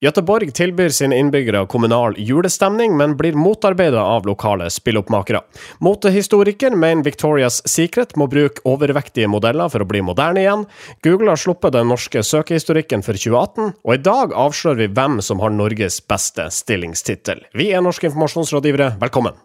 Göteborg tilbyr sine innbyggere kommunal julestemning, men blir motarbeidet av lokale spilloppmakere. Motehistoriker mener Victoria's Secret må bruke overvektige modeller for å bli moderne igjen. Google har sluppet den norske søkehistorikken for 2018, og i dag avslører vi hvem som har Norges beste stillingstittel. Vi er norske informasjonsrådgivere, velkommen!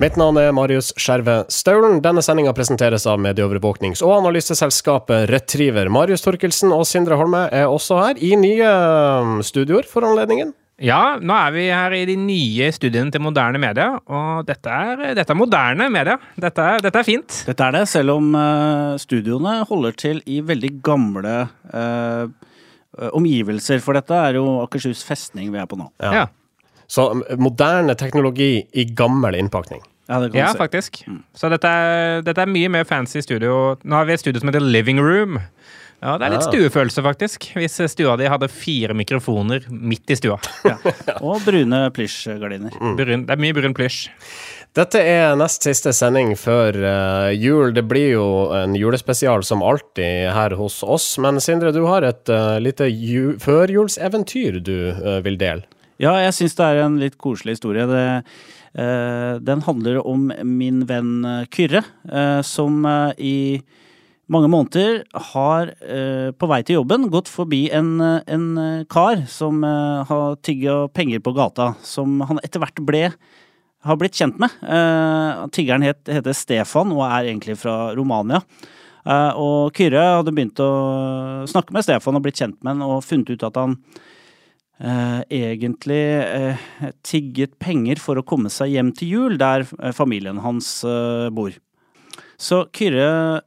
Mitt navn er Marius Skjerve Staulen. Denne sendinga presenteres av medieovervåknings- og analyseselskapet Retriever. Marius Torkelsen og Sindre Holme er også her, i nye um, studioer for anledningen. Ja, nå er vi her i de nye studiene til moderne media, og dette er, dette er moderne media. Dette er, dette er, fint. Dette er det, selv om uh, studioene holder til i veldig gamle uh, omgivelser. For dette er jo Akershus festning vi er på nå. Ja. ja. Så moderne teknologi i gammel innpakning. Ja, ja faktisk. Mm. Så dette er, dette er, mye mer fancy studio. Nå har vi et studio som heter Living Room. Ja, Det er litt stuefølelse, faktisk. Hvis stua di hadde fire mikrofoner midt i stua. Ja. Og brune plysjgardiner. Mm. Det er mye brun plysj. Dette er nest siste sending før uh, jul. Det blir jo en julespesial som alltid her hos oss. Men Sindre, du har et uh, lite førjulseventyr du uh, vil dele. Ja, jeg syns det er en litt koselig historie. Det Eh, den handler om min venn eh, Kyrre, eh, som i mange måneder har på vei til jobben gått forbi en, en kar som har tigga penger på gata, som han etter hvert ble har blitt kjent med. tiggeren het, heter Stefan og er egentlig fra Romania. og Kyrre hadde begynt å snakke med Stefan og blitt kjent med han og funnet ut at han eh, egentlig eh, tigget penger for å komme seg hjem til jul, der eh, familien hans eh, bor. Så Kyrre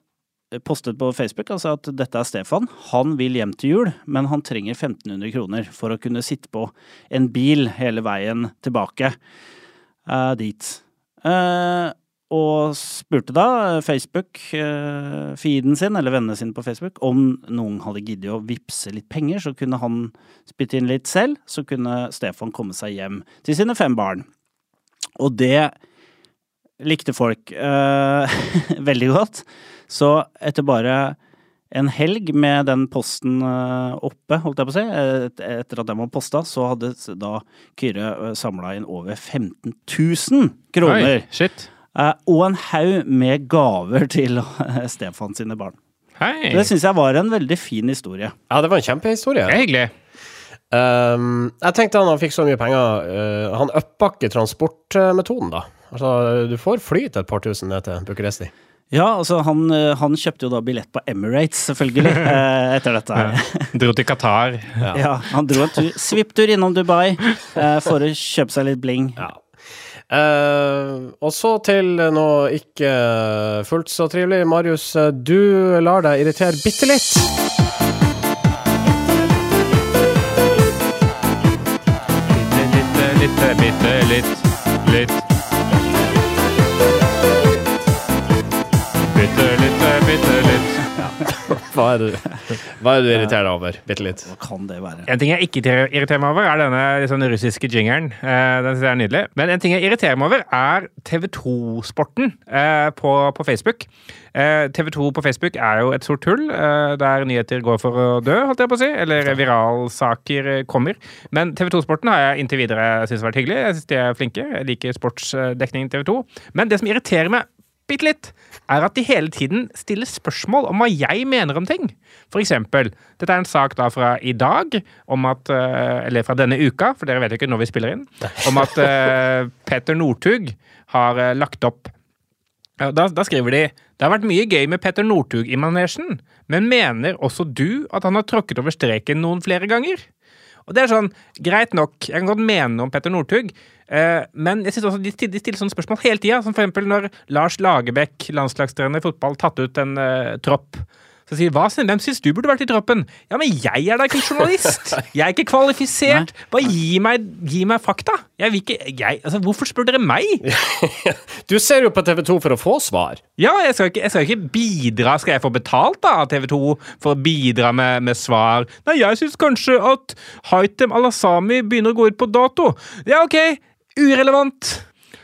postet på Facebook altså at dette er Stefan. Han vil hjem til jul, men han trenger 1500 kroner for å kunne sitte på en bil hele veien tilbake uh, dit. Uh, og spurte da Facebook-feeden sin, eller vennene sine på Facebook, om noen hadde giddet å vippse litt penger, så kunne han spytte inn litt selv, så kunne Stefan komme seg hjem til sine fem barn. Og det likte folk eh, veldig godt. Så etter bare en helg med den posten eh, oppe, holdt jeg på å si, etter at den var posta, så hadde da Kyrre eh, samla inn over 15 000 kroner. Oi, shit. Eh, og en haug med gaver til eh, Stefan sine barn. Hei. Det syns jeg var en veldig fin historie. Ja, det var en kjempehistorie. Det er hyggelig. Um, jeg tenkte han fikk så mye penger uh, Han uppa ikke transportmetoden, da. Altså, du får fly til et par tusen ned til Bucuresti. Ja, altså han, han, kjøpte jo da billett på Emirates, selvfølgelig, etter dette. Ja. Dro til Qatar. Ja. ja han dro en svipptur innom Dubai for å kjøpe seg litt bling. Ja. Uh, og så til noe ikke fullt så trivelig. Marius, du lar deg irritere bitte litt. Bitte, litt, bitte, bitte litt. Litt. Hva er, det hva er du irriterer deg over? Bitte litt. Hva kan det være? En ting jeg ikke irriterer meg over, er denne liksom, russiske jingeren. Eh, den synes jeg er nydelig. Men en ting jeg irriterer meg over, er TV2-sporten eh, på, på, Facebook. Eh, TV2 på Facebook er jo et stort hull, der nyheter går for å dø, holdt jeg på å si. Eller viralsaker kommer. Men TV2-sporten har jeg inntil videre syntes har vært hyggelig. Jeg synes de er flinke. Jeg liker sportsdekningen TV2. Men det som irriterer meg bitte litt, er at de hele tiden stiller spørsmål om hva jeg mener om ting. For eksempel, dette er en sak da fra i dag, om at eh, Eller fra denne uka, for dere vet jo ikke når vi spiller inn. Om at uh, Peter Northug har uh, lagt opp da, da, skriver de det har vært mye gøy med Petter Northug i manesjen, men mener også du at han har tråkket over streken noen flere ganger? Og det er sånn, Greit nok, jeg kan godt mene noe om Petter Northug, eh, men jeg synes også de, de stiller sånne spørsmål hele tida. Som for eksempel når Lars Lagerbäck, landslagstrener i fotball, tatt ut en eh, tropp. Så sier hva, hvem syns du burde vært i troppen? Ja, men jeg er da ikke journalist! Jeg er ikke kvalifisert! Bare gi meg, gi meg fakta! Jeg vil ikke, jeg, altså, hvorfor spør dere meg? Du ser jo på TV 2 for å få svar. Ja, jeg skal, ikke, jeg skal ikke bidra. Skal jeg få betalt da av TV 2 for å bidra med, med svar? Nei, jeg syns kanskje at Haitem Alasami begynner å gå ut på dato. Ja, ok. Urelevant.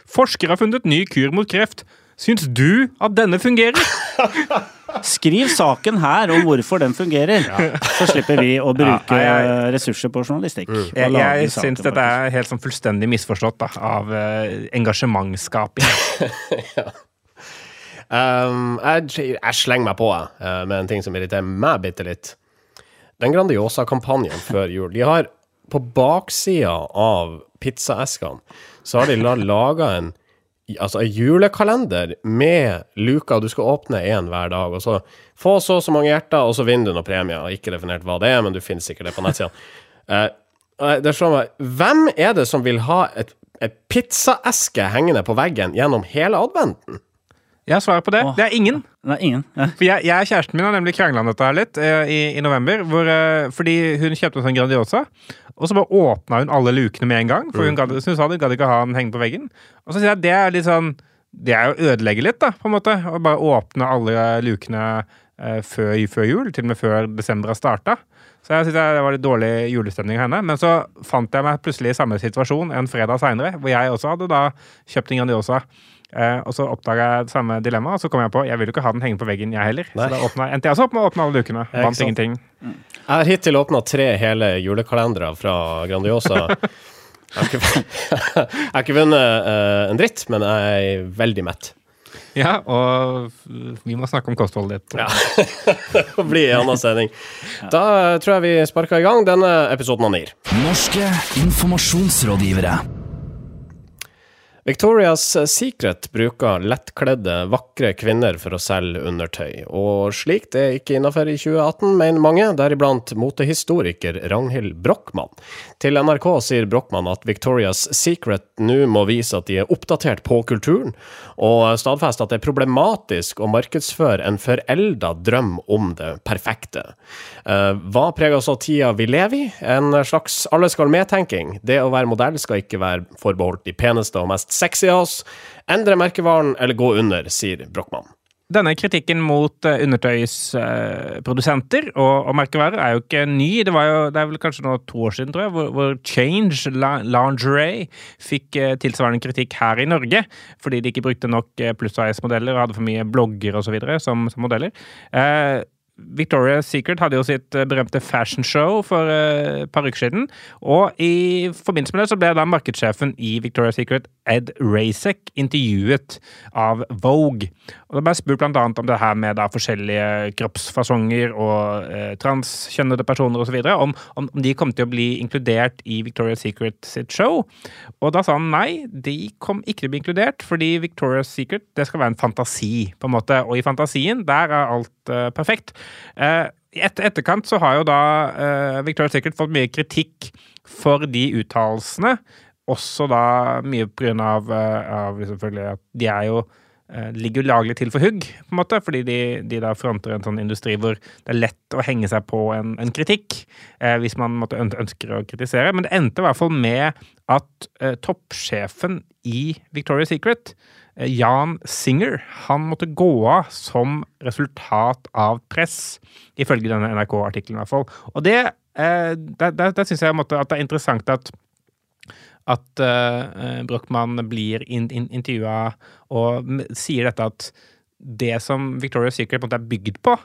Forskere har funnet ny kur mot kreft. Syns du at denne fungerer? Skriv saken her om hvorfor den fungerer, så slipper vi å bruke Ja, jeg- ressurser på journalistikk. Mm. Jeg, jeg syns dette er helt sånn fullstendig misforstått da, av uh, engasjementsskaping. Um, jeg, jeg slenger meg på jeg, eh, med en ting som irriterer meg bitte litt. Den Grandiosa-kampanjen før jul De har på baksida av pizzaeskene så har de la- laga en altså en julekalender med luker. Du skal åpne én hver dag, og så få så og så mange hjerter, og så vinner du noen premier. Ikke definert hva det er, men du finner sikkert det på nettsidene. uh, slår meg Hvem er det som vil ha et, et pizzaeske hengende på veggen gjennom hele adventen? Jeg har svaret på det. Åh. Det er ingen. Nei, ingen. Ja. For jeg, jeg og kjæresten min har nemlig krangla om dette her litt eh, i, i november. Hvor, eh, fordi hun kjøpte en sånn Grandiosa, og så bare åpna hun alle lukene med en gang. For hun gadd, som hun sa, gadd ikke ha den hengende på veggen. Og så sier jeg at det er litt sånn Det er å ødelegge litt, da, på en måte. Å bare åpne alle lukene eh, før, før jul. Til og med før desember har starta. Så jeg synes det var litt dårlig julestemning av henne. Men så fant jeg meg plutselig i samme situasjon en fredag seinere, hvor jeg også hadde da kjøpt en Grandiosa. Eh, og så oppdaga jeg det samme dilemma, og så kom jeg på jeg vil jo ikke ha den hengende på veggen, jeg heller. Nei. Så da åpna, endte jeg også opp med å åpne alle dukene. Vant sant. ingenting. Jeg har hittil åpna tre hele julekalendere fra Grandiosa. Jeg har ikke, jeg har ikke vunnet uh, en dritt, men jeg er veldig mett. Ja, og vi må snakke om kostholdet ditt. Ja. Det blir en annen sending. Da tror jeg vi sparker i gang denne episoden av NIR. Norske informasjonsrådgivere. Victoria's Secret bruker lettkledde, vakre kvinner for å selge undertøy, og slikt er ikke innafor i 2018, mener mange, deriblant motehistoriker Ragnhild Brochmann. Til NRK sier Brochmann at Victoria's Secret nå må vise at de er oppdatert på kulturen, og stadfester at det er problematisk å markedsføre en forelda drøm om det perfekte. Eh, Hva preger så tida vi lever i? En slags alle skal med-tenking. Det å være modell skal ikke være forbeholdt de peneste og mest sexy oss. Endre merkevaren eller gå under, sier Brochmann. Denne kritikken mot uh, undertøysprodusenter og, og merkevarer er jo ikke ny. Det, var jo, det er vel kanskje nå to år siden, tror jeg, hvor, hvor Change Lingerie fikk eh, tilsvarende kritikk her i Norge. Fordi de ikke brukte nok pluss-AS-modeller og hadde for mye blogger osv. Som, som modeller. Eh, Victoria's Secret hadde jo sitt eh, berømte fashion show for eh, et par uker siden. Og i forbindelse med det så ble da markedssjefen i Victoria's Secret, Ed Rasek, intervjuet av Vogue. Og det ble spurt annet om det her med da forskjellige kroppsfasonger og eh, transkjønnede personer osv. Om, om om de kom til å bli inkludert i Victoria's Secret sitt show. Og da sa han nei, de kom ikke til å bli inkludert, fordi Victoria's Secret det skal være en fantasi, på en måte. Og i fantasien, der er alt eh, perfekt. Eh, I et, etterkant så har jo da eh, Victoria's Secret fått mye kritikk for de uttalelsene. Også da mye grunn av, eh, av selvfølgelig at de er jo eh, ligger jo laglig til for hugg, på en måte, fordi de, de da fronter en sånn industri hvor det er lett å henge seg på en, en kritikk eh, hvis man måtte ønsker å kritisere. Men det endte i hvert fall med at eh, toppsjefen i Victoria's Secret, Jan Singer, han måtte gå av som resultat av press, ifølge denne NRK-artikkelen i hvert fall. Og det, eh, der, der, syns jeg at det er interessant at at uh, Brochmann blir in, in, intervjua og sier dette at det som Victoria's Secret på en måte er bygd på,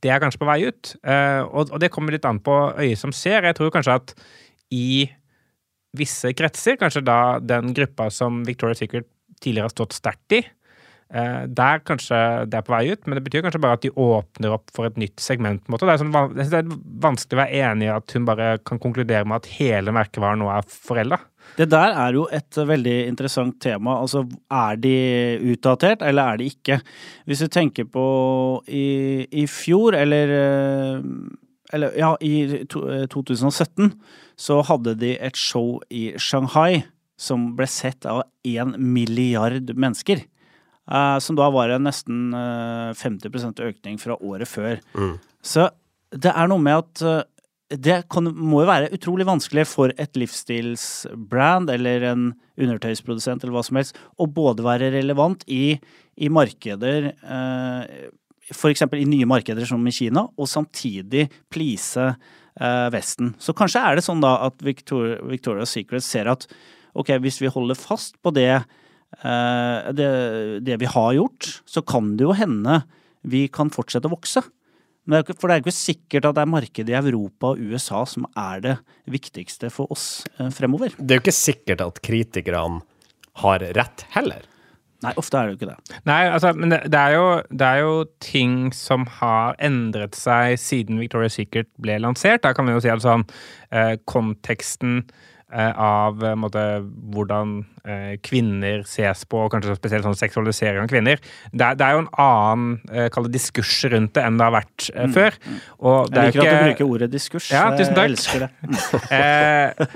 det er kanskje på vei ut. Uh, og, og det kommer litt an på øyet som ser. Jeg tror kanskje at i visse kretser, kanskje da den gruppa som Victoria's Secret tidligere har stått sterkt i, eh, der kanskje det er på vei ut, men det betyr kanskje bare at de åpner opp for et nytt segment. måte. Det er, sånn, det er vanskelig å være enig i at hun bare kan konkludere med at hele merkevaren nå er forelda. Det der er jo et veldig interessant tema. Altså, er de utdatert, eller er de ikke? Hvis du tenker på i, i fjor, eller eh, Eller ja, i to, eh, 2017, så hadde de et show i Shanghai som ble sett av én milliard mennesker. eh, som da var en nesten eh, 50% økning fra året før. Så det er noe med at eh, det kan, må jo være utrolig vanskelig for et livsstilsbrand eller en undertøysprodusent eller hva som helst å både være relevant i, i markeder eh, F.eks. i nye markeder som i Kina, og samtidig please eh, Vesten. Så kanskje er det sånn da at Victoria, Victoria's Secret ser at ok, hvis vi holder fast på det, eh, det, det vi har gjort, så kan det jo hende vi kan fortsette å vokse. Men det er ikke, for det er ikke sikkert at det er markedet i Europa og USA som er det viktigste for oss eh, fremover. Det er jo ikke sikkert at kritikerne har rett heller. Nei, ofte er det jo ikke det. Nei, altså, men det, det, er jo, det er jo ting som har endret seg siden Victoria's Secret ble lansert. Da kan vi jo si at sånn eh, konteksten av eh, måte, hvordan eh, kvinner ses på, og kanskje spesielt sånn seksualisering av kvinner. Det, det er jo en annen eh, kall det diskurs rundt det enn det har vært eh, før. Det Jeg er liker jo at du bruker ordet diskurs. Ja, tusen takk. Jeg elsker det. Eh,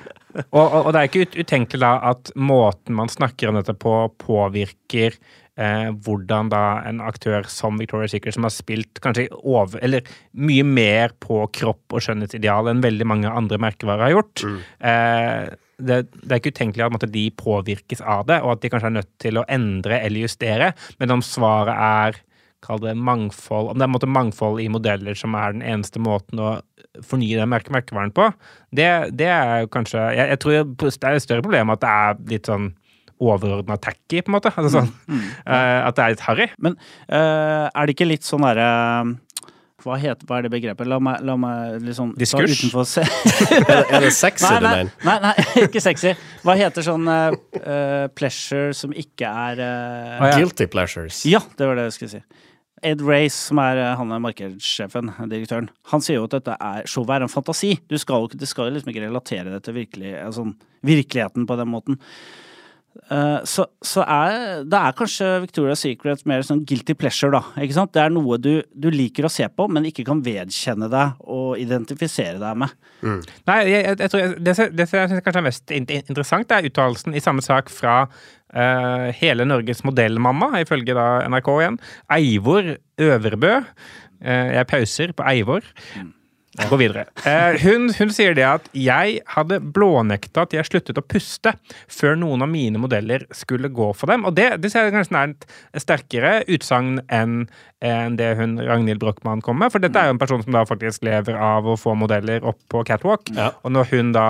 og, og, og det er ikke ut, utenkelig da at måten man snakker om dette på, påvirker eh, hvordan da en aktør som Victoria's Secret, som har spilt kanskje over, eller mye mer på kropp og skjønnhetsideal enn veldig mange andre merkevarer har gjort. Eh, det, det er ikke utenkelig at måtte, de påvirkes av det, og at de kanskje er nødt til å endre eller justere, men om svaret er Kall det mangfold Om det er en måte mangfold i modeller som er den eneste måten å fornye den merke merkevaren på, det, det er jo kanskje jeg, jeg tror det er et større problem at det er litt sånn overordna tacky, på en måte. Altså sånn, eh, at det er litt harry. Men uh, er det ikke litt sånn derre hva, heter, hva er det begrepet? La meg, la meg liksom Diskurs? se Er det, er sexy nei, du mener? nei, nei, ikke sexy. Hva heter sånn eh, eh, pleasure som ikke er uh. Guilty pleasures. Ja, det var det jeg skulle si. Ed Race, som er eh, han er markedssjefen, direktøren, han sier jo at dette er showet er en fantasi. Skal, du skal jo liksom ikke relatere det til virkelig, altså, virkeligheten på den måten. Eh, så, så er det er kanskje Victoria's Secret mer sånn guilty pleasure, da. Ikke sant? Det er noe du, du liker å se på, men ikke kan vedkjenne deg og identifisere deg med. Nei, jeg, jeg, jeg tror, det, som- det jeg syns kanskje er mest interessant, er uttalelsen i samme sak fra uh, hele Norges modellmamma, ifølge da NRK igjen. Eivor Øvrebø. Uh, jeg pauser på Eivor. Gå videre. Eh, hun, hun sier det at jeg hadde blånekta at jeg sluttet å puste før noen av mine modeller skulle gå for dem. Og det, det ser jeg kanskje er et sterkere utsagn enn enn det hun Ragnhild Brochmann kom med. For dette er jo en person som da faktisk lever av å få modeller opp på catwalk. Ja. Og når hun da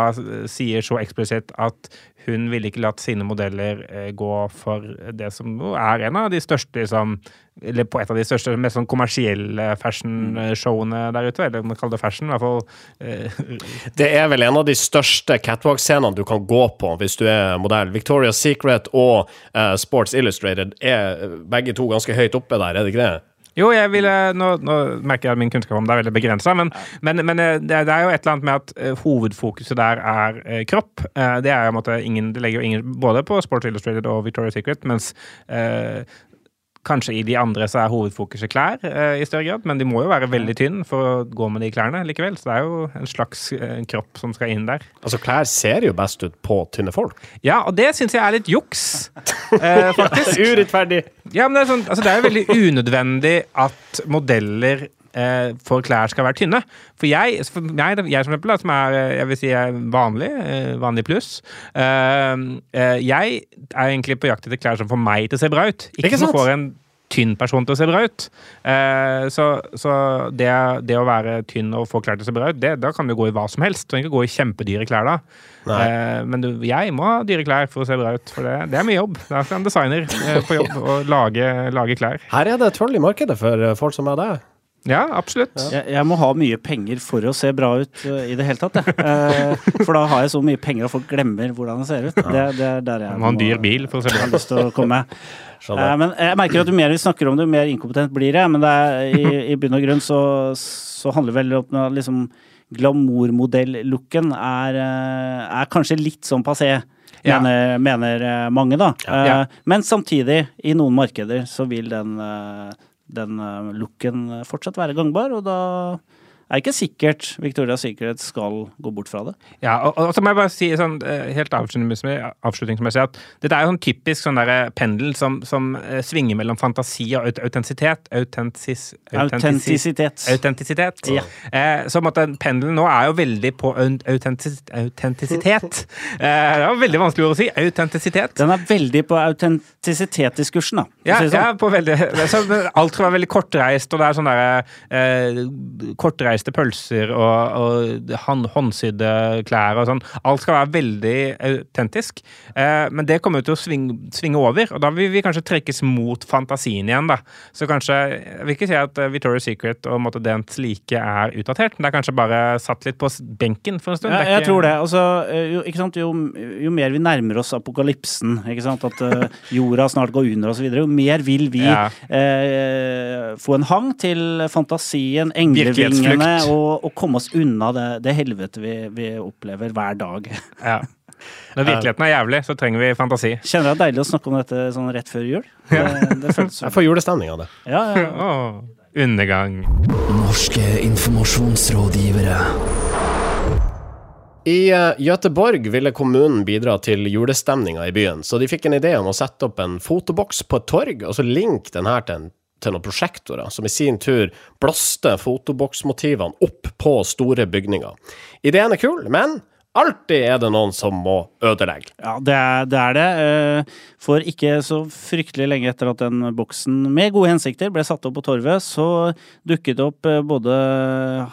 sier så eksplisitt at hun ville ikke latt sine modeller eh, gå for det som er en av de største liksom, Eller på et av de største, mest sånn kommersielle fashion-showene der ute. Eller om man kaller det fashion, i hvert fall. eh, Det er vel en av de største catwalk-scenene du kan gå på hvis du er modell. Victoria's Secret og uh, Sports Illustrated er begge to ganske høyt oppe der, er det ikke det? Jo, jeg ville, nå, nå merker jeg at min kunnskap om det er veldig begrensa, men, men, men eh, det, er- det er jo et eller annet med at eh, hovedfokuset der er eh, kropp. Eh, det er måte ingen, det legger jo ingen både på Sports Illustrated og Victoria's Secret, mens eh, Kanskje i de andre så er hovedfokuset klær eh, i større grad, men de må jo være veldig tynne for å gå med de klærne likevel. Så det er jo en slags eh, kropp som skal inn der. Altså, klær ser jo best ut på tynne folk. Ja, og det syns jeg er litt juks, eh, faktisk. Urettferdig. Ja, men det er, sånn, altså det er jo veldig unødvendig at modeller eh, for klær skal være tynne. For jeg, for meg, jeg som eksempel, som er eh, jeg vil si er vanlig, eh, vanlig pluss eh, eh, Jeg er egentlig på jakt etter klær som får meg til å se bra ut. Ikke, Ikke som får en tynn person til å se bra ut. Eh, så så det, det å være tynn og få klær til å se bra ut, det, da kan du gå i hva som helst. Du trenger ikke gå i kjempedyre klær da. Eh, men du, jeg må ha dyre klær for å se bra ut, for det, det er mye jobb. Det er en designer eh, på jobb å lage, lage klær. Her er det troll i markedet for folk som er deg. Ja, absolutt. Jeg, jeg må ha mye penger for å se bra ut uh, i det hele tatt, jeg. Eh, for da har jeg så mye penger at folk glemmer hvordan det ser ut. Det, det er der jeg må ha en dyr bil for å se bra har ut. lyst til å komme. Eh, men jeg merker at jo mer vi snakker om det, jo mer inkompetent blir jeg. Men det er, i, i bunn og grunn så, så handler det vel om at liksom glamourmodell-looken er, er kanskje litt sånn passé. Ja. Mener, mener mange, da. Ja. Eh, Men samtidig, i noen markeder, så vil den, den eh, looken fortsatt være gangbar, og da er ikke sikkert Victoria Secret skal gå bort fra det. Ja, og, og så må jeg bare si sånn, eh, helt avslutningsmessig, at dette er jo sånn typisk sånn der pendel som, som eh, svinger mellom fantasi og aut autentisitet. Autentis, Autentisitet. Autentisitet. Ja. Eh, så måtte pendelen nå er jo veldig på aut- autentis, autentisitet. Eh, det var veldig vanskelig ord å si. Autentisitet. Den er veldig på autentisitetsdiskursen, da. Ja, si sånn. ja, på veldig, så, alt skal være veldig kortreist, og det er sånn der, eh, kortreiste pølser og, og hånd, håndsydde klær og sånn. Alt skal være veldig autentisk. Eh, men det kommer jo til å svinge, svinge over, og da vil vi kanskje trekkes mot fantasien igjen, da. Så kanskje Jeg vil ikke si at eh, Victoria's Secret og måtte dens like er utdatert, men det er kanskje bare satt litt på benken for en stund. Ja, jeg tror det. Altså, eh, jo, sant? Jo, jo mer vi nærmer oss apokalypsen, sant? at uh, jorda snart går under osv., jo mer vil vi Ja. eh, få en hang til fantasien, englevingene, Virkelighetsflukt. og, og komme oss unna det, det helvete vi, vi opplever hver dag. Ja. Når virkeligheten er jævlig, så trenger vi fantasi. Kjenner det er deilig å snakke om dette sånn rett før jul. Det, det føles Jeg får julestemning av det. Ja, ja. Åh, undergang. Norske informasjonsrådgivere. I Gøteborg Göteborg ville kommunen bidra til julestemninga i byen, så de fikk en idé om å sette opp en fotoboks på et torg, og så linke den her til, en, til noen prosjektorer, som i sin tur blåste fotoboksmotivene opp på store bygninger. Ideen er kul, men alltid er det noen som må ødelegge. Ja, det er det. Er det. Eh, For ikke så fryktelig lenge etter at den boksen med gode hensikter ble satt opp på torvet, så dukket det opp eh, både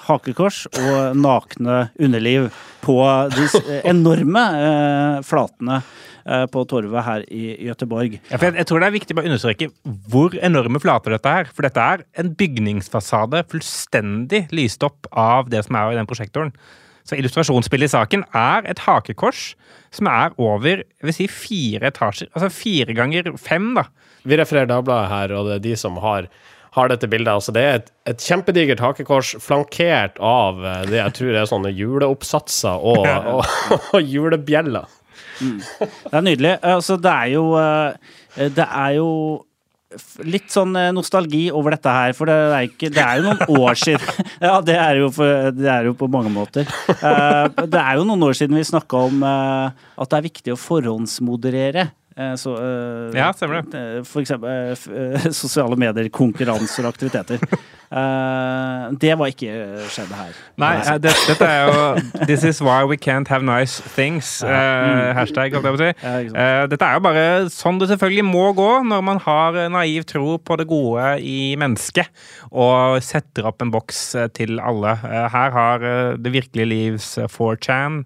hakekors og nakne underliv på de eh, enorme flatene på torvet her i Gøteborg. Ja, jeg, jeg tror det er viktig å understreke hvor enorme flater dette er. For dette er en bygningsfasade fullstendig lyst opp av det som er i den prosjektoren. Så illustrasjonsbildet i saken er et hakekors som er over jeg vil si, fire etasjer. Altså fire ganger fem, da. Vi refererer Dagbladet her, og det er de som har, har dette bildet. Altså, det er et, et kjempedigert hakekors flankert av eh, det jeg tror er sånne juleoppsatser og, og, og julebjeller. Det er nydelig. Altså, det er jo eh, Det er jo Litt sånn eh, nostalgi over dette her, for det er, ikke, det er jo noen år siden Ja, det er jo, for, det er jo på mange måter. Eh, Det er jo noen år siden vi snakka om at det er viktig å forhåndsmoderere. Så, Ja, stemmer det. For eksempel sosiale medier, konkurranser og aktiviteter. Eh, Det var ikke skjedd her. Nei, uh, det, dette er jo This is why we can't have nice things. eh, hashtag, holdt jeg på å si. Eh, dette er jo bare sånn det selvfølgelig må gå når man har naiv tro på det gode i mennesket og setter opp en boks eh, til alle. Eh, her har eh, det virkelige livs eh, 4chan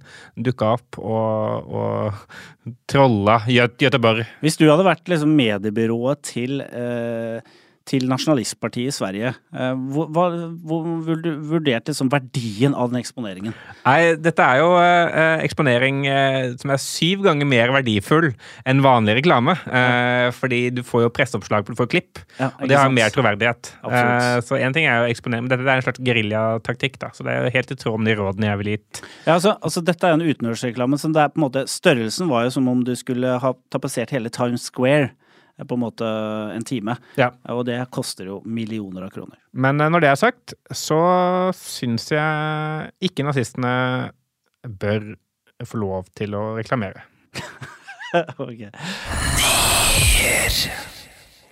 dukka opp og, og trolla Gøteborg. Hvis du hadde vært liksom mediebyrået til, eh, til nasjonalistpartiet i Sverige, eh, hva, vurderte liksom verdien av den eksponeringen? Nei, dette er jo eh, eksponering eh, som er syv ganger mer verdifull enn vanlig reklame. Eh, fordi du får jo presseoppslag, du får klipp, Ja, og det har sant? mer troverdighet. Så én ting er jo eksponering, men dette er en slags geriljataktikk, da. Så det er jo helt i tråd med de rådene jeg ville gitt. Ja, altså, altså Dette er en utenriksreklame som det er på en måte størrelsen var jo som om du skulle ha tapetsert hele Times Square på en måte en time. Ja. Og det koster jo millioner av kroner. Men eh, når det er sagt, så syns jeg ikke nazistene bør få lov til å reklamere. Ok.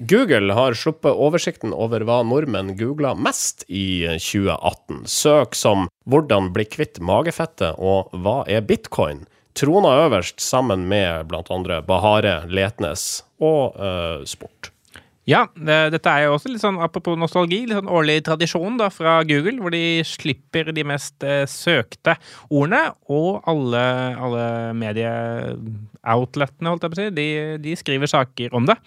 Google har sluppet oversikten over hva nordmenn googla mest i 2018. Søk som 'Hvordan bli kvitt magefettet' og 'Hva er bitcoin?' Trona øverst sammen med bl.a. Bahare, Letnes og eh, sport. Ja, det, dette er jo også litt sånn apropos nostalgi, litt sånn årlig tradisjon da fra Google, hvor de slipper de mest eh, søkte ordene, og alle, alle medieoutletene, holdt jeg på å si, de, de skriver saker om det.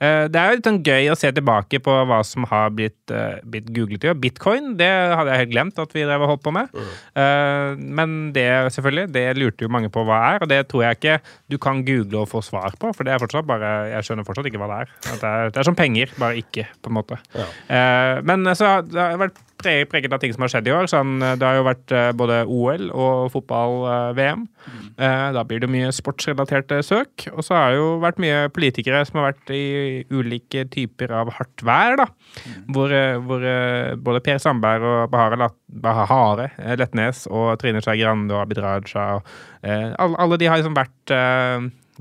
Eh, det er jo litt sånn gøy å se tilbake på hva som har blitt, eh, blitt googlet. jo. Bitcoin, det hadde jeg helt glemt at vi drev og holdt på med. Mm. men det selvfølgelig, det lurte jo mange på hva er, og det tror jeg ikke du kan google og få svar på, for det er fortsatt bare, jeg skjønner fortsatt ikke hva det er. Det, er det er som penger, bare ikke, på en måte. Ja. Eh, men så har det har vært preget av ting som har skjedd i år. Sånn, eh, det har jo vært eh, både OL og fotball-VM. Eh, Da blir det mye sportsrelaterte søk. Og så har det jo vært mye politikere som har vært i ulike typer av hardt vær. da. Hvor, eh, hvor eh, både Per Sandberg og Bahare, Bahare Letnes og Trine Skei Grande og Abid Raja og, alle, alle de har liksom vært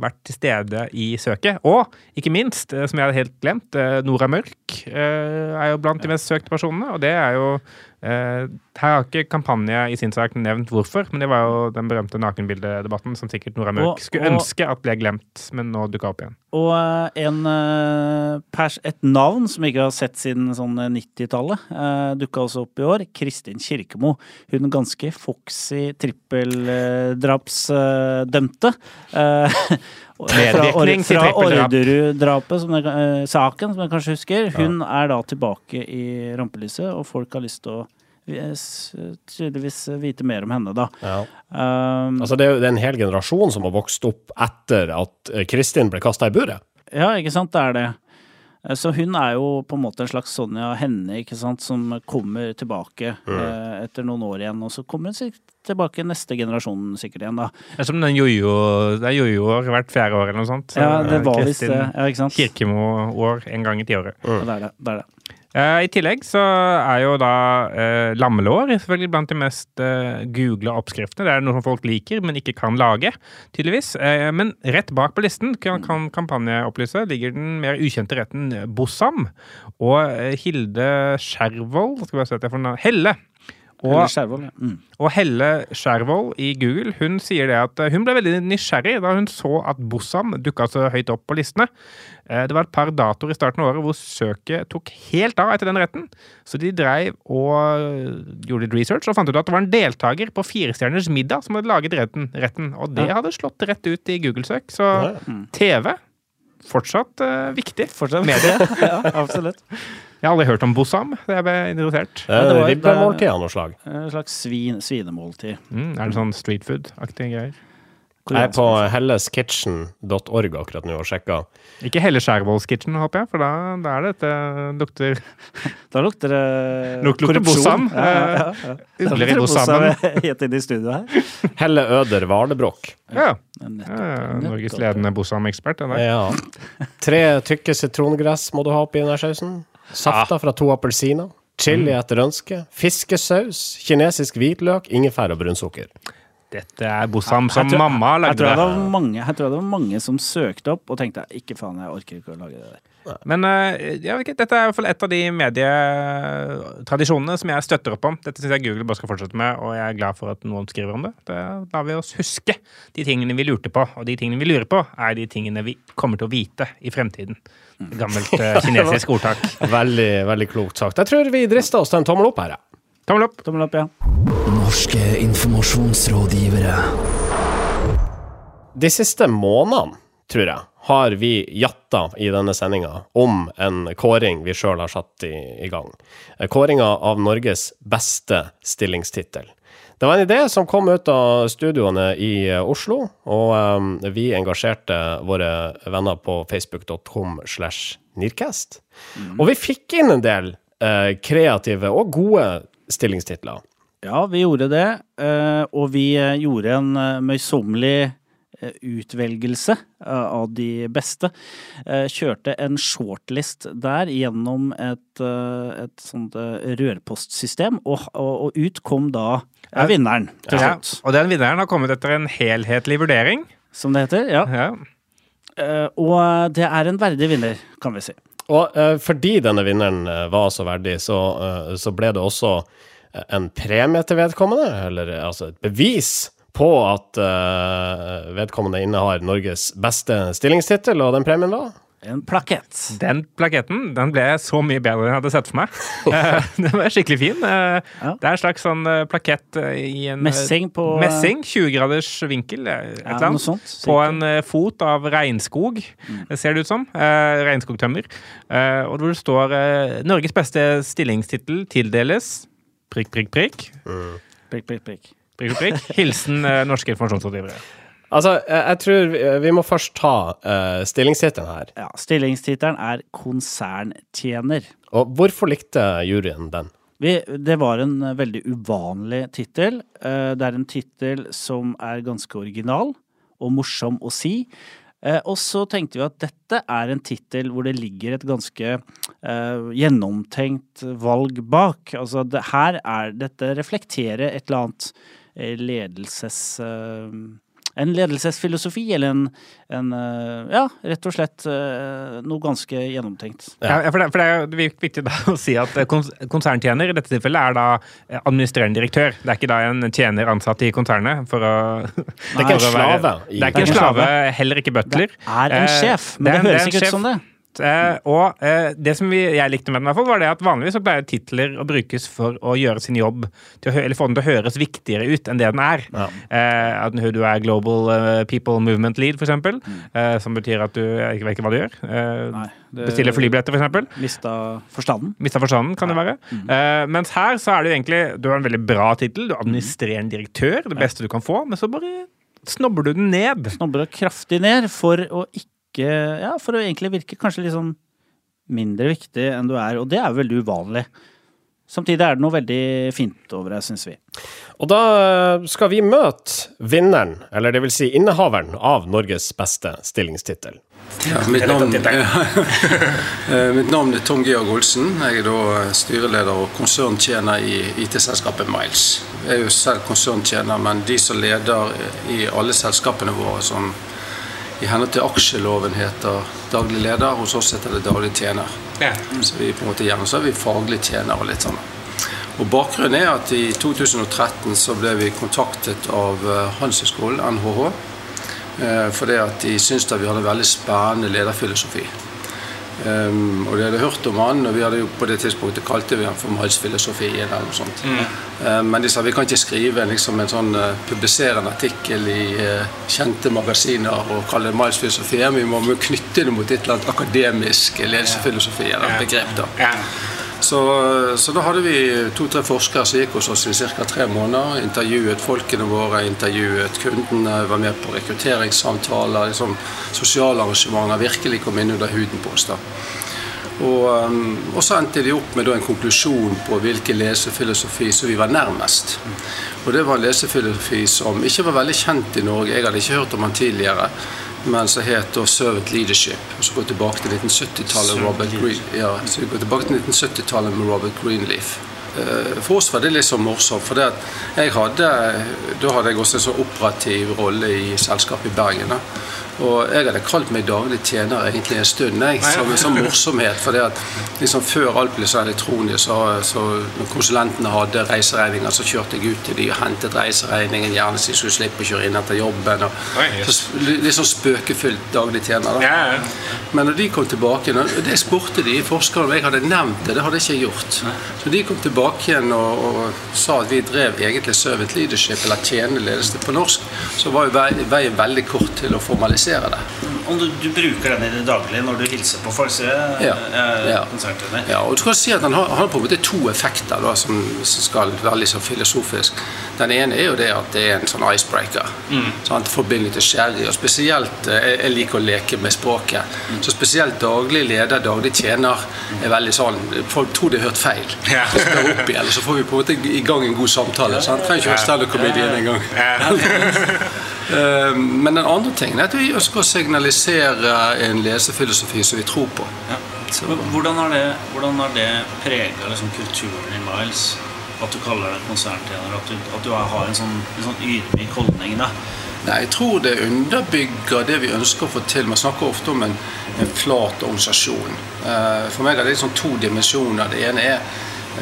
vært til stede i søket. Og ikke minst, eh, som jeg hadde helt glemt, eh, Nora Mørk eh, er jo blant de mest søkte personene. Og det er jo Her har ikke Kampanje i sin sak nevnt hvorfor, men det var jo den berømte nakenbildedebatten som sikkert Nora Mørk skulle ønske at ble glemt, men nå dukka opp igjen. Og eh, en, eh, et navn som vi ikke har sett siden sånn 90-tallet, uh, dukka også opp i år. Kristin Kirkemo. Hun ganske foxy trippeldrapsdømte. Uh, Medvirkning til fra trippeldrap. Orderud-drapet, som dere, eh, saken, som jeg kanskje husker. Hun er da tilbake i rampelyset, og folk har lyst til å eh, tydeligvis vite mer om henne, da. Ja. Um, Altså, det er jo det er en hel generasjon som har vokst opp etter at eh, Kristin ble kasta i buret. Ja, ikke sant, det er det. Eh, Så hun er jo på en måte en slags Sonja Henne, ikke sant, som kommer tilbake eh, etter noen år igjen. Og så kommer hun tilbake neste generasjon sikkert igjen, da. Det er som den jojo Det er jojoer hvert fjerde år eller noe sånt. Ja, det eh, var visst det. Ja. Kirkemo-år en gang i tiåret. Mm. det er det. det, er det. Eh, I tillegg så er jo da eh, lammelår selvfølgelig blant de mest eh, googla oppskriftene. Det er noe som folk liker, men ikke kan lage, tydeligvis. Eh, men rett bak på listen, kan, kan Kampanje opplyse, ligger den mer ukjente retten bossam. Og eh, Hilde Skjervold Skal vi se at jeg får Helle. Og, Skjervold, ja. Mm. og Helle Skjervold i Google hun sier det at eh, hun ble veldig nysgjerrig da hun så at Bossam dukka så høyt opp på listene. Eh, Det var et par datoer i starten av året hvor søket tok helt av etter den retten. Så de dreiv og eh, gjorde litt research og fant ut at det var en deltaker på Firestjerners middag som hadde laget retten. retten og det hadde slått rett ut i Google-søk. Så. TV fortsatt uh, viktig. Fortsatt Medie. ja, absolutt. Jeg har aldri hørt om Bossam. Det ble interessert. Det er det var- ribbemåltid av noe slag. En slags svin, svinemåltid. Mm, er det sånn street food-aktige greier? Jeg er på helleskitchen.org akkurat nå og sjekka. Ikke Helle Skjærvolls Kitchen, håper jeg, for da, da er dette lukter Da lukter det Luk- lukter korrupsjon. Bossam. Ja, ja, ja, Ugler i lukter det Bossamen. Bossam Helt inn i studio her. Helle Øder Valebrokk. Ja. Ja, ja, Norges ledende Bossam-ekspert. Ja. Tre tykke sitrongress må du ha oppi den sausen. Safter fra to appelsiner. Chili etter ønske. Fiskesaus. Kinesisk hvitløk. Ingefær og brunsukker. Dette er Bossam som Jeg tror- mamma Jeg lagde tror, det det. var mange, jeg tror det var mange som søkte opp og tenkte ikke faen, jeg orker ikke å lage det der. Men eh, jeg vet ikke, dette er i hvert fall et av de medietradisjonene som jeg støtter opp om. Dette syns jeg Google bare skal fortsette med, og jeg er glad for at noen skriver om det. Det lar vi oss huske de tingene vi lurte på, og de tingene vi lurer på, er de tingene vi kommer til å vite i fremtiden. Gammelt uh, kinesisk ordtak. Veldig, veldig klokt sagt. Jeg tror vi drister oss til en tommel opp her. ja. Tommel opp. Tommel opp, ja. Norske informasjonsrådgivere. De siste månedene, tror jeg, har vi jatta i denne sendinga om en kåring vi sjøl har satt i, i gang. Kåringa av Norges beste stillingstittel. Det var en idé som kom ut av studioene i eh, Oslo, og eh, vi engasjerte våre venner på facebook.com slash Nirkast. Og vi fikk inn en del eh, kreative og gode stillingstitler. Ja, vi gjorde det, og vi gjorde en møysommelig utvelgelse eh, av de beste. Eh, Kjørte en shortlist der gjennom et, eh, et sånt eh, rørpostsystem, og, og, og ut kom da ja, vinneren til Ja. Og den vinneren har kommet etter en helhetlig vurdering. som det heter. Ja. Ja. Eh, Og det er en verdig vinner, kan vi si. Og eh, fordi denne vinneren eh, var så verdig, så, eh, så ble det også eh, en premie til vedkommende, eller eh, altså et bevis på at uh, vedkommende innehar Norges beste stillingstittel, og den premien var En plakett. Den plaketten den ble så mye bedre enn jeg hadde sett for meg. Eh, den var skikkelig fin. Eh, Ja. Det er en slags sånn plakett i en Messing på Messing, 20 graders vinkel, et Ja, eller annet. sånt. På en fot av regnskog, Mm. det ser det ut som. Eh, regnskogtømmer. Eh, og hvor det står eh, 'Norges beste stillingstittel tildeles' prikk, prikk, prikk. Prikk, prikk, prikk. prikk, prikk, prikk. Hilsen eh, norske informasjonsrådgivere. Altså, jeg, jeg tror vi, vi må først ta uh, stillingstittelen her. Ja, stillingstittelen er konserntjener. Og hvorfor likte juryen den? Vi, det var en eh, veldig uvanlig tittel. Eh, Det er en tittel som er ganske original og morsom å si. Eh, Og så tenkte vi at dette er en tittel hvor det ligger et ganske eh, gjennomtenkt valg bak. Altså det, her er dette reflekterer et eller annet eh, ledelses... eh, en ledelsesfilosofi, eller en, en eh, Ja, rett og slett eh, noe ganske gjennomtenkt. Ja, for, det, for det er viktig da å si at eh, konserntjener i dette tilfellet er da eh, administrerende direktør. Det er ikke da en tjener ansatt i konsernet for å Det er ikke en slave. Det er ikke en slave, heller ikke butler. Det er en Eh, sjef, men det, det høres ikke ut som det. Eh, og eh, det som vi, jeg likte med den, fall, var det at vanligvis så pleier titler å brukes for å gjøre sin jobb, til å, eller få den til å høres viktigere ut enn det den er. Ja. Eh, at du er Global eh, People Movement Lead, for eksempel, Mm. eh, som betyr at du jeg vet ikke hva du gjør. Eh, Nei, det- bestiller flybilletter, for eksempel. Mista forstanden. Mista forstanden, kan det være. Mm. Eh, mens her så er det jo egentlig Du har en veldig bra tittel. Du administrerer en direktør, det beste du kan få, men så bare snobber du den ned. Snobber det kraftig ned for å ikke Ja, for å egentlig virke kanskje litt sånn mindre viktig enn du er, og det er jo veldig uvanlig. Samtidig er det noe veldig fint over det, syns vi. Og da skal vi møte vinneren, eller det vil si innehaveren, av Norges beste stillingstittel. Ja, mitt, navn, Eh, mitt navn er Tom Georg Olsen. Jeg er da styreleder og konserntjener i IT-selskapet Miles. Jeg er jo selv konserntjener, men de som leder i alle selskapene våre, som i henhold til aksjeloven heter daglig leder, hos oss heter det daglig tjener. Så vi på en måte gjerne så er vi faglig tjener og litt sånn. Og Bakgrunnen er at i 2013 så ble vi kontaktet av eh, Handelshøyskolen, NHH, eh, fordi at de syntes at vi hadde en veldig spennende lederfilosofi. Um, og de hadde hørt om han, og vi hadde jo på det tidspunktet kalte vi han for Miles-filosofien. eller noe sånt. Um, men de sa vi kan ikke skrive liksom, en sånn uh, publisere en artikkel i uh, kjente magasiner og kalle det Miles-filosofien. Vi må må knytte det mot et eller annet akademisk ledelsesfilosofi eller begrep. da. Så, så da hadde vi to-tre forskere som gikk hos oss i ca. tre måneder. Intervjuet folkene våre, intervjuet kundene, var med på rekrutteringssamtaler. Liksom, sosiale arrangementer. Virkelig kom inn under huden på oss. da. Og, um, og så endte de opp med en konklusjon på hvilken lesefilosofi som vi var nærmest. Og det var en lesefilosofi som ikke var veldig kjent i Norge. Jeg hadde ikke hørt om den tidligere. Men som het da Servant Leadership. Og så går tilbake til 1970-tallet Robert Green, ja, så går tilbake til 1970-tallet med Robert Greenleaf. Eh, For oss var det litt sånn morsomt, for jeg hadde, da hadde jeg også en sånn operativ rolle i selskapet i Bergen. Da. Og jeg hadde kalt meg daglig tjener egentlig en stund, jeg, som en sånn morsomhet. For liksom før alt ble så elektronisk, så, så når konsulentene hadde reiseregninger, så kjørte jeg ut til de og hentet reiseregningen, gjerne så de skulle slippe å kjøre inn etter jobben. Og, yes. så, litt sånn spøkefylt daglig tjener. Da. Men når de kom tilbake og Det spurte de forskerne om jeg hadde nevnt det. Det hadde jeg ikke gjort. Så de kom tilbake igjen og, og sa at vi drev egentlig servant leadership, eller tjenende ledelse på norsk. Så var jo veien veldig kort til å formalisere det. Om du, du bruker den i det daglige når du hilser på folk, så er Ja, ja. Ja, og du kan si at den har, har på en måte to effekter da, som, som skal være litt sånn filosofisk. Den ene er jo det at det er en sånn icebreaker. Sant? Forbind litt sherry. Og spesielt, eh, jeg, liker å leke med språket. Så spesielt daglig leder, daglig tjener er veldig sånn Folk tror de har hørt feil. Ja. Så opp igjen, og så får vi på en måte i gang en god samtale. Sant? Trenger ikke være stand-up-comedian engang. Eh, Men den andre tingen er at vi ønsker å signalisere en lesefilosofi som vi tror på. Ja. Hvordan har det, hvordan har det prega liksom, kulturen i Miles? At du kaller deg konserntjener? At du, at du har en sånn, en sånn ydmyk holdning? da Nei, Jeg tror det underbygger det vi ønsker å få til. Man snakker ofte om en, en flat organisasjon. Eh, For meg er det liksom to dimensjoner. Det ene er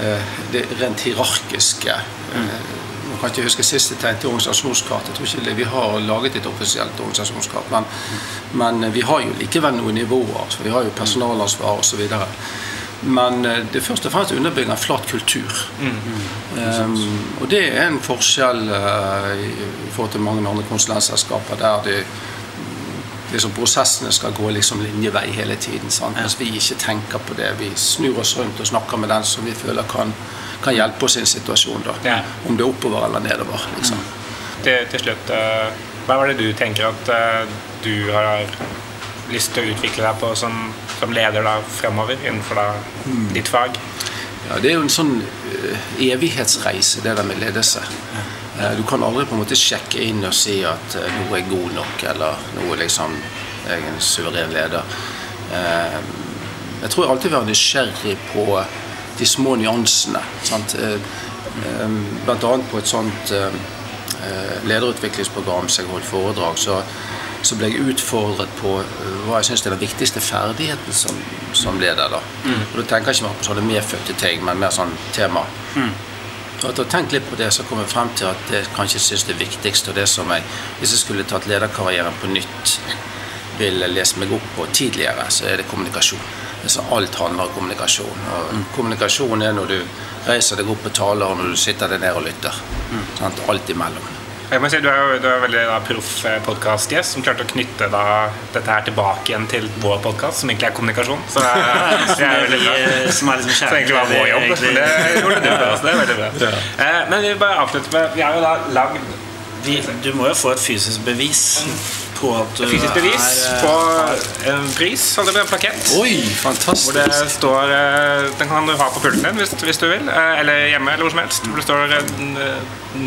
eh, det rent hierarkiske. Eh, Jeg kan ikke huske sist jeg tenkte organisasjonskart. Jeg tror ikke vi har laget et offisielt organisasjonskart. Men, men vi har jo likevel noen nivåer. Så vi har jo personalansvar osv. Men eh, det først og fremst underbygger en flat kultur. Um, og det er en forskjell uh, i, forhold til mange andre konsulentselskaper der det, liksom prosessene skal gå liksom linjevei hele tiden. Sant? Mens vi ikke tenker på det. Vi snur oss rundt og snakker med den som vi føler kan, kan hjelpe oss i en situasjon. Da. Ja. Om det er oppover eller nedover. Liksom. Til, til slutt, eh, hva er det du tenker at eh, du har lyst til å utvikle deg på som, som leder da fremover innenfor da ditt fag? Ja, det er jo en sånn eh, evighetsreise, det der med ledelse. Du kan aldri på en måte sjekke inn og si at noe er god nok, eller noe liksom jeg er en suveren leder. Jeg tror jeg alltid vil være nysgjerrig på de små nyansene. Sant? Eh, eh, Blant annet på et sånt eh, lederutviklingsprogram som jeg holdt foredrag, så, så ble jeg utfordret på hva jeg syns er den viktigste ferdigheten som, som leder. Da. Og da tenker jeg ikke bare på sånne medfødte ting, men mer sånn tema. Og etter å ha tenkt litt på det, så kom jeg frem til at det kanskje synes det viktigste, og det som jeg, hvis jeg skulle tatt lederkarrieren på nytt, ville lese meg opp på tidligere, så er det kommunikasjon. Det er så alt handler om kommunikasjon. Og kommunikasjon er når du reiser deg opp og taler, og når du sitter der nede og lytter. Sant? Alt imellom. Jeg må si, Du er jo du er veldig da, proff podkastgjest som klarte å knytte da, dette her tilbake igjen til vår podkast, som egentlig er kommunikasjon. Så eh, det er veldig bra. Som er liksom Så egentlig var vår jobb. Men det gjorde du bra. Så det er veldig bra. Eh, men vi vil bare avslutte med Vi har jo da lagd Vi, du må jo få et fysisk bevis på at du fysisk bevis er, på eh, en pris, altså det er en plakett. Oi, Hvor det står eh, Den kan du ha på pulten din hvis, hvis du vil. eh, Eller hjemme, eller hvor som helst. Hvor det står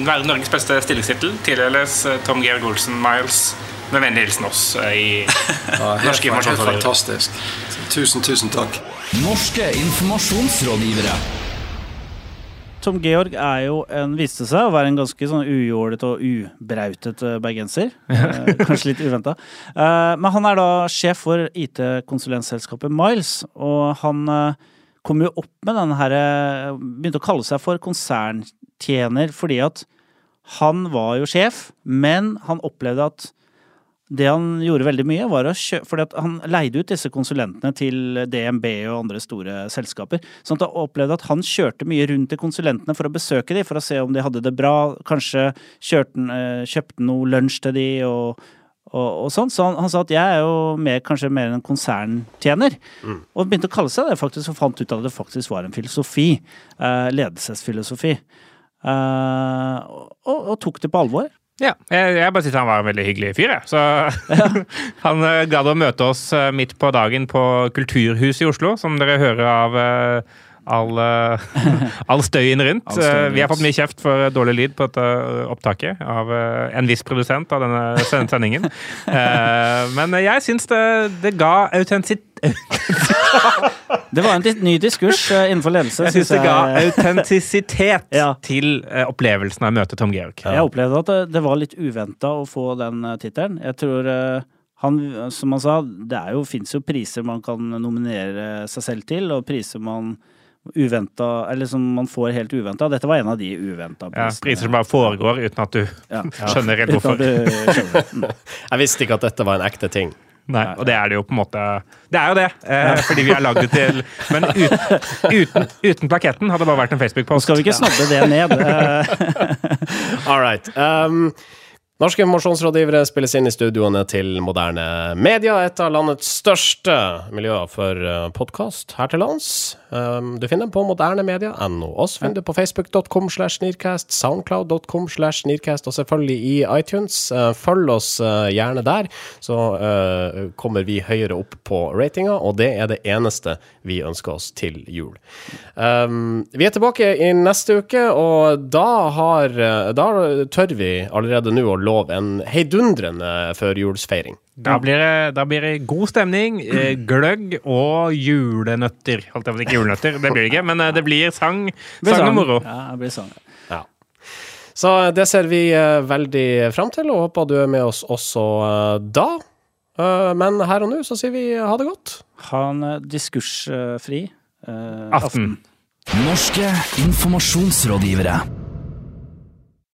Være Norges beste stillingstittel. Tildeles Tom Georg Olsen Miles. Med vennlig hilsen oss i Ja, Norske informasjonsrådgivere. fantastisk. Tusen, tusen takk. Norske informasjonsrådgivere. Tom Georg er jo en, viste seg å være en ganske sånn ujålete og ubrautet eh, bergenser. Eh, kanskje litt uventa. Eh, men han er da sjef for IT-konsulentselskapet Miles, og han kom jo opp med denne her eh, Begynte å kalle seg for konserntjener fordi at han var jo sjef, men han opplevde at det han gjorde veldig mye, var å kjøpe Fordi han leide ut disse konsulentene til DNB og andre store selskaper. Sånn at han opplevde at han kjørte mye rundt til konsulentene for å besøke dem, for å se om de hadde det bra. Kanskje kjørte, eh, kjøpte noe lunsj til dem og, og, og sånn. Så han, han sa at jeg er jo mer, kanskje mer en konserntjener. Og begynte å kalle seg det, faktisk, og fant ut at det faktisk var en filosofi. Eh, ledelsesfilosofi. Eh, og, og tok det på alvor. Ja, jeg, jeg bare synes han var en veldig hyggelig fyr, jeg. Så han uh, gadd å møte oss uh, midt på dagen på Kulturhuset i Oslo, som dere hører av uh, all, all støyen rundt. All støyen vi har fått mye kjeft for dårlig lyd på dette opptaket av en viss produsent av denne sendingen. Men jeg syns det, det ga autentisitet Det var en ny diskurs eh, innenfor ledelse. Jeg syns det ga autentisitet Ja. til eh, opplevelsen av å møte Tom Georg. Jeg opplevde at det, var litt uventa å få den uh, tittelen. Jeg tror eh, han, som han sa, det fins jo priser man kan nominere seg selv til, og priser man uventa, eller som man får helt uventa. Dette var en av de uventa Ja, priser som bare foregår uten at du Ja. skjønner helt hvorfor. du skjønner. Mm. Jeg visste ikke at dette var en ekte ting. Nei, og det er det jo på en måte Det er jo det, eh, fordi vi har lagd det til Men uten, uten, uten plaketten hadde det bare vært en Facebook-post. skal vi ikke snabbe det ned. Eh, All right. Um, norske informasjonsrådgivere spilles inn i studioene til Moderne Media, et av landets største miljøer for podkast her til lands. Um, du finner dem på modernemedia.no. Oss finner du på facebook.com slash nearcast, soundcloud.com slash nearcast, og selvfølgelig i iTunes. Uh, følg oss uh, gjerne der, så uh, kommer vi høyere opp på ratinga, og det er det eneste vi ønsker oss til jul. Um, vi er tilbake i neste uke, og da har Da tør vi allerede nå å love en heidundrende førjulsfeiring. Da blir, det, da blir det god stemning, eh, gløgg og julenøtter. Holdt jeg på ikke julenøtter, det blir det ikke, men eh, det blir sang, sang, sang og moro. Ja, det blir sang. Ja. Så det ser vi eh, veldig fram til, og håper du er med oss også eh, da. Eh, men her og nå så sier vi ha det godt. Ha en eh, diskursfri eh, Aften. Norske informasjonsrådgivere.